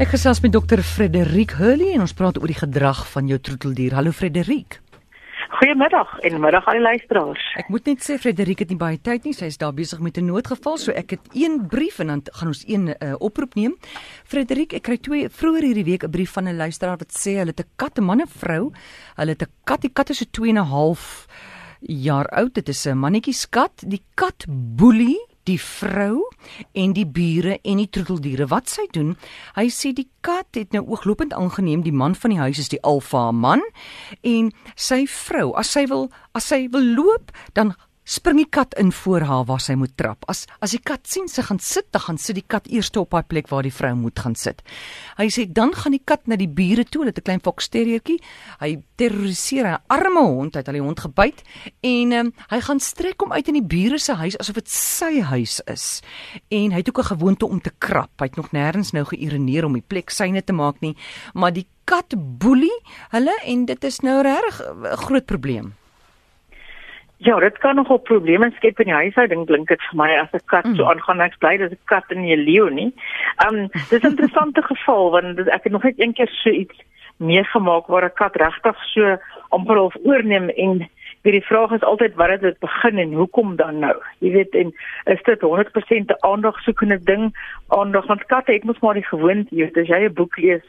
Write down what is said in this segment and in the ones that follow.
Ek gesels met dokter Frederik Hurley en ons praat oor die gedrag van jou troeteldier. Hallo Frederik. Goeiemiddag en middag aan die luisteraars. Ek moet net sê Frederik het nie baie tyd nie. Sy is daar besig met 'n noodgeval, so ek het een brief en dan gaan ons een uh, oproep neem. Frederik, ek kry twee vroeër hierdie week 'n brief van 'n luisteraar wat sê hulle het 'n kat, 'n man en vrou. Hulle het 'n kat, die kat is so 2 en 'n half jaar oud. Dit is 'n mannetjie skat. Die kat boelie die vrou en die bure en die troeteldiere wat sy doen. Hy sê die kat het nou ooglopend aangeneem die man van die huis is die alfa man en sy vrou as sy wil as sy wil loop dan spring die kat in voor haar waar sy moet trap. As as die kat sien sy gaan sit, dan gaan sit die kat eers op haar plek waar die vrou moet gaan sit. Hy sê dan gaan die kat na die bure toe, hulle het 'n klein foksterriertjie. Hy terroriseer 'n arme hond, hy het al die hond gebyt en um, hy gaan strek hom uit in die bure se huis asof dit sy huis is. En hy het ook 'n gewoonte om te krap. Hy het nog nêrens nou geïreneer om die plek syne te maak nie, maar die kat boelie hulle en dit is nou regtig 'n groot probleem. Ja, dit kan nogal probleme skep in die huishouding klink dit vir my as 'n kat mm. so aangaan ek bly dis 'n kat en nie 'n leeu nie. Um dis 'n interessante geval want ek het nog net een keer so iets meegemaak waar 'n kat regtig so amper half oorneem en wie die vraag is altyd wat het dit begin en hoekom dan nou? Jy weet en is dit 100% 'n aandagsoekende ding? Aandag want katte het mos maar die gewoonte, as jy 'n boek lees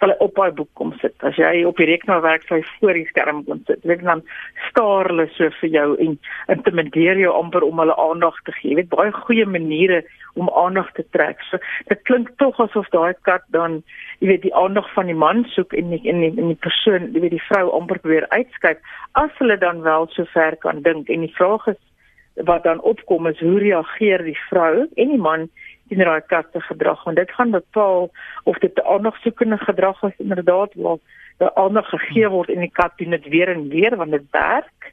sal hy op daai boek kom sit. As jy op die rekenaar werk, sal hy voor die skerm kom sit. Dit dan staar hulle so vir jou en intimideer jou amper om hulle aandag te gee. Jy weet baie goeie maniere om aandag te trek. So dit klink tog asof daai kat dan jy weet die aandag van die man soek en die, en die, en die persoon, jy weet die vrou amper probeer uitskyk as hulle dan wel so ver kan dink. En die vraag is wat dan opkom is hoe reageer die vrou en die man teenoor daai kat se gedrag want dit gaan bepaal of dit 'n aandagsoekende gedrag is inderdaad waar daar aandag gegee word en die kat doen dit weer en weer want dit werk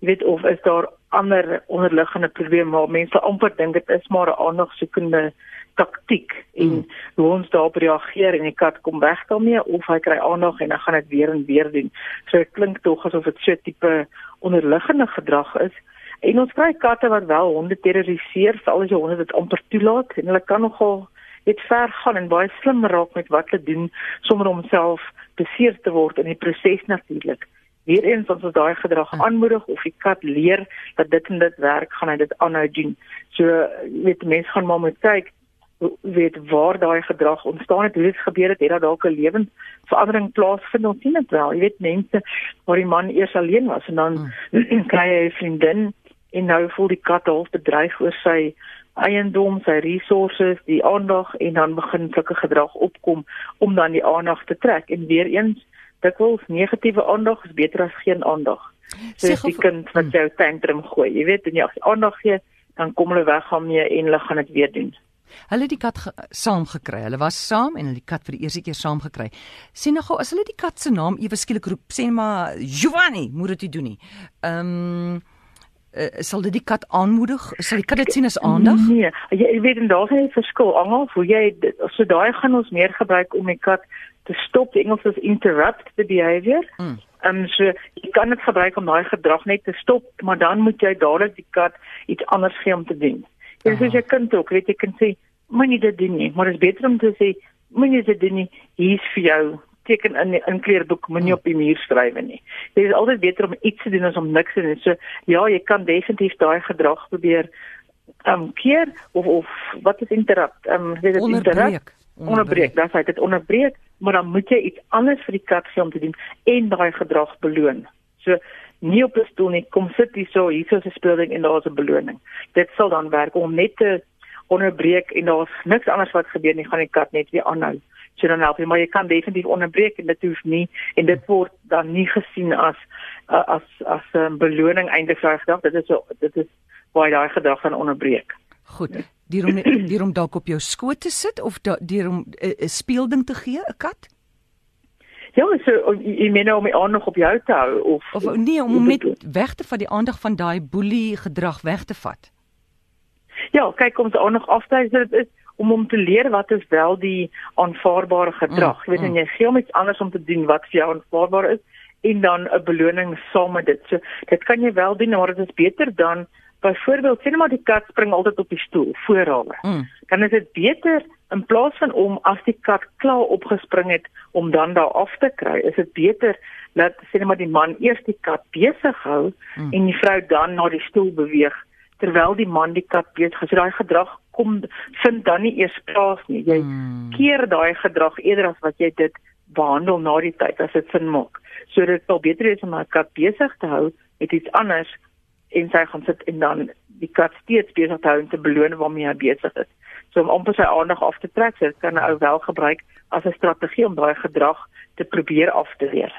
jy weet of is daar ander onderliggende probleme waar mense amper dink dit is maar 'n aandagsoekende taktik en hmm. hoe ons daarop reageer en die kat kom weg daarmee of hy kry aandag en hy gaan dit weer en weer doen so dit klink tog asof dit so 'n tipe onderliggende gedrag is En ons kry katte wat wel honde terroriseer, veral as jy honde dit amper toelaat en hulle kan nogal net ver gaan en baie slim raak met wat hulle doen sonder om self beseer te word in die proses natuurlik. Hiereens as ons daai gedrag aanmoedig of die kat leer dat dit en dit werk, gaan hy dit aanhou doen. So weet mense gaan maar moet kyk weet waar daai gedrag ontstaan het, hoe dit gebeur het, het daar dalk 'n lewensverandering plaasvind ons sien dit wel. Jy weet mense waar die man eers alleen was en dan hmm. kry hy 'n vriendin en nou voel die kat half bedreig oor sy eiendom, sy resources, die aandag en dan begin sulke gedrag opkom om dan die aandag te trek en weer eens dikwels negatiewe aandag is beter as geen aandag. So die kind wat jou tantrum gooi, jy weet, en jy aandag gee, dan kom hulle weg gaan mee en hulle gaan dit weer doen. Hulle het die kat saam gekry. Hulle was saam en hulle die kat vir die eerste keer saam gekry. Sien nou gou as hulle die kat se naam ewe skielik roep, sê maar Giovanni, moet dit doen nie. Ehm um, uh, sal dit die kat aanmoedig? Sal die kat dit sien as aandag? Nee, jy weet en daar's 'n verskil. Angel, hoe jy so daai gaan ons meer gebruik om die kat te stop. Die Engels is interrupt the behavior. Hmm. Ehm um, so jy kan dit gebruik om daai gedrag net te stop, maar dan moet jy dadelik die kat iets anders gee om te doen. Jy sê jy kan ook, weet jy kan sê, moenie dit doen nie, maar dit is beter om te sê, moenie dit doen nie. Hier's vir jou teken in die inkleerboek moenie op die muur skryf nie. Dit is altyd beter om iets te doen as om niks te doen. So ja, jy kan definitief daai gedrag probeer um, keer of of wat is interrupt? Ehm um, dit interrupt? Onderbreek. Dan sê dit onderbreek, maar dan moet jy iets anders vir die kat gee om te doen en daai gedrag beloon. So nie op 'n stoel nie, kom sit hier so, hier is 'n speelding en daar's 'n beloning. Dit sal dan werk om net te onderbreek en daar's niks anders wat gebeur nie, gaan die kat net weer aanhou so dan help jy maar jy kan definitief onderbreek en dit hoef nie en dit word dan nie gesien as uh, as as 'n um, beloning eintlik vir gedrag dit is so dit is waar daai gedrag gaan onderbreek. Goed. Deur om deur om dalk op jou skoot te sit of deur om 'n uh, speelding te gee 'n kat? Ja, so jy meen nou om die aandag op jou te hou of of nee om net weg te vat die aandag van daai boelie gedrag weg te vat. Ja, kyk kom se aandag af, dit is om om te leer wat is wel die aanvaarbare gedrag. Mm, jy weet mm. en jy gee hom iets anders om te doen wat vir jou aanvaarbaar is en dan 'n beloning saam met dit. So dit kan jy wel doen, maar dit is beter dan byvoorbeeld net maar die kat spring altyd op die stoel voor haar. Mm. Dan is dit beter in plaas van om as die kat klaar opgespring het om dan daar af te kry, is dit beter dat net maar die man eers die kat besig hou hmm. en die vrou dan na die stoel beweeg terwyl die man die kat besig is. So daai gedrag kom vind dan nie eers plaas nie. Jy hmm. keer daai gedrag eerder as wat jy dit behandel na die tyd as dit sin maak. So dit sal beter wees om 'n kat besig te hou met iets anders en sy gaan sit en dan die kat steeds besig hou om te beloon waarmee hy besig is. So om amper sy aandag af te trek, so dit kan 'n ou wel gebruik as 'n strategie om daai gedrag te probeer af te weer.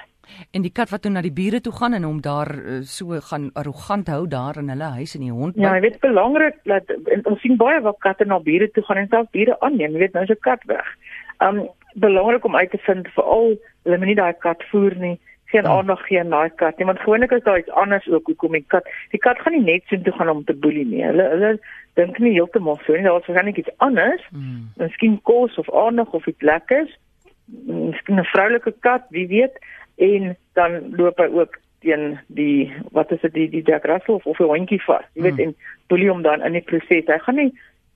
En die kat wat toe na die bure toe gaan en hom daar uh, so gaan arrogant hou daar in hulle huis en die hond. Ja, jy weet belangrik dat ons sien baie wat katte na bure toe gaan en self bure aanneem. Jy weet nou is 'n kat weg. Um belangrik om uit te vind veral hulle moet nie daai kat voer nie geen oh. aandag gee aan daai kat nie want gewoonlik is daar iets anders ook hoekom die kat die kat gaan nie net so toe gaan om te boelie nie hulle hulle dink nie heeltemal so nie daar is waarskynlik iets anders mm. miskien kos of aandag of iets lekkers miskien 'n vroulike kat wie weet en dan loop hy ook teen die wat is dit die die Jack Russell of 'n hondjie vas jy weet mm. en boelie hom dan in die proses. Hy gaan nie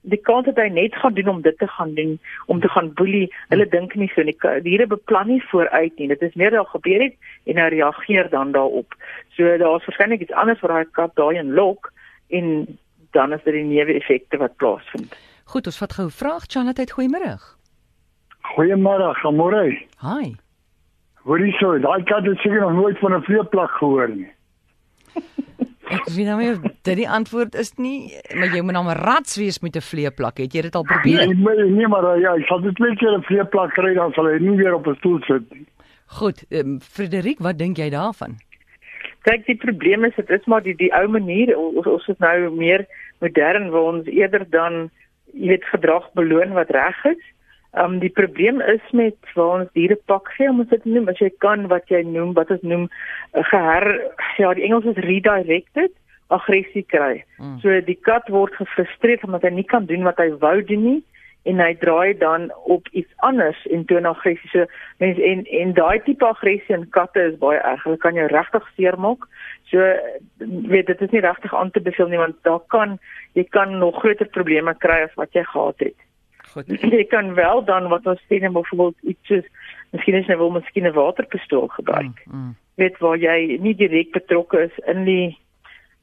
die kant dat hy net gaan doen om dit te gaan doen om te gaan boelie hulle dink nie so nie. Die diere beplan nie vooruit nie. Dit is meer daar gebeur het en hy reageer dan daarop. So daar's waarskynlik iets anders wat daai kat daai in lok en dan is dit die newe effekte wat plaasvind. Goed ons vat gou vraag. Chanat goeiemôre goeiemôre. Môre hi hoorie so daai kat het seker nog nooit van 'n vleeplak gehoor nie Ek weet nou nie dit die antwoord is nie, maar jy moet nou 'n rats wees met 'n vleeplak. Het jy dit al probeer? Nee, nee, nee maar ja, ek sal dit net keer 'n vleeplak kry dan sal hy nie weer op 'n stoel sit nie. Goed, um, Frederik, wat dink jy daarvan? Kyk, die probleem is dit is maar die die ou manier ons ons is nou meer modern waar ons eerder dan jy weet gedrag beloon wat reg is. Ehm um, die probleem is met waar ons diere pak gee om dit noem as jy kan wat jy noem wat ons noem uh, geher ja die Engels is redirected aggressie kry. Mm. So die kat word gefrustreerd omdat hy nie kan doen wat hy wou doen nie en hy draai dan op iets anders en toon aggressie. So mense en en daai tipe aggressie in katte is baie erg. Hulle kan jou regtig seermaak. So weet dit is nie regtig aan te beveel nie want daar kan jy kan nog groter probleme kry as wat jy gehad het. Goed. Jy kan wel dan wat ons sien byvoorbeeld iets soos miskien is jy wil miskien 'n waterpistool gebruik. Mm, mm. Weet waar jy nie direk betrokke is in die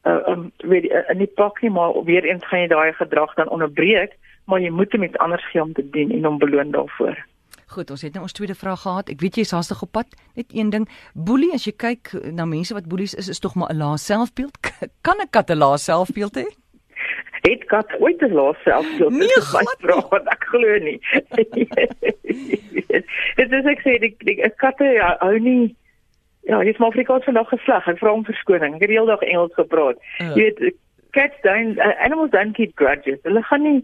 uh um, weet uh, in die pak nie maar weer eens gaan jy daai gedrag dan onderbreek, maar jy moet hom iets anders gee om te doen en hom beloon daarvoor. Goed, ons het nou ons tweede vraag gehad. Ek weet jy is haastig op pad. Net een ding. Boelie, as jy kyk na mense wat boelies is, is tog maar 'n lae selfbeeld. Kan 'n kat 'n lae selfbeeld hê? Het kat ooit 'n laas selfbeeld nee, dit is my vraag wat ek glo nie. Dit is ek sê die, die katte ja, hou nie. Ja jy's maar Afrikaans vandag geslag. En vra om verskoning. Ek het die hele dag Engels gepraat. Uh. jy weet cats don't uh, animals don't keep grudges. Hulle gaan nie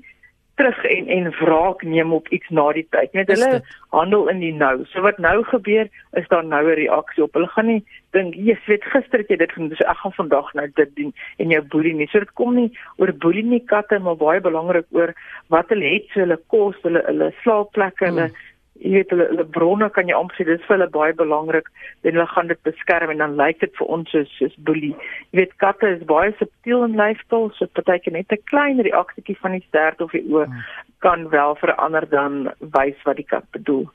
terug en en wraak neem op iets na die tyd. Net hulle handel in die nou. So wat nou gebeur, is daar nou 'n reaksie op. Hulle gaan nie dink, "Jesus, weet gister het jy dit gedoen, so ek gaan vandag nou dit doen" en jou boelie nie. So dit kom nie oor boelie nie katte, maar baie belangrik oor wat hulle het, so hulle kos, hulle hulle slaapplekke, hulle hmm jy weet hulle, hulle bronne kan jy amper sê dis vir hulle baie belangrik en hulle gaan dit beskerm en dan lyk dit vir ons soos soos boelie. Jy weet katte is baie subtiel in lyfstyl, so partyke net 'n klein reaksietjie van die stert of die oë hmm. kan wel verander dan wys wat die kat bedoel.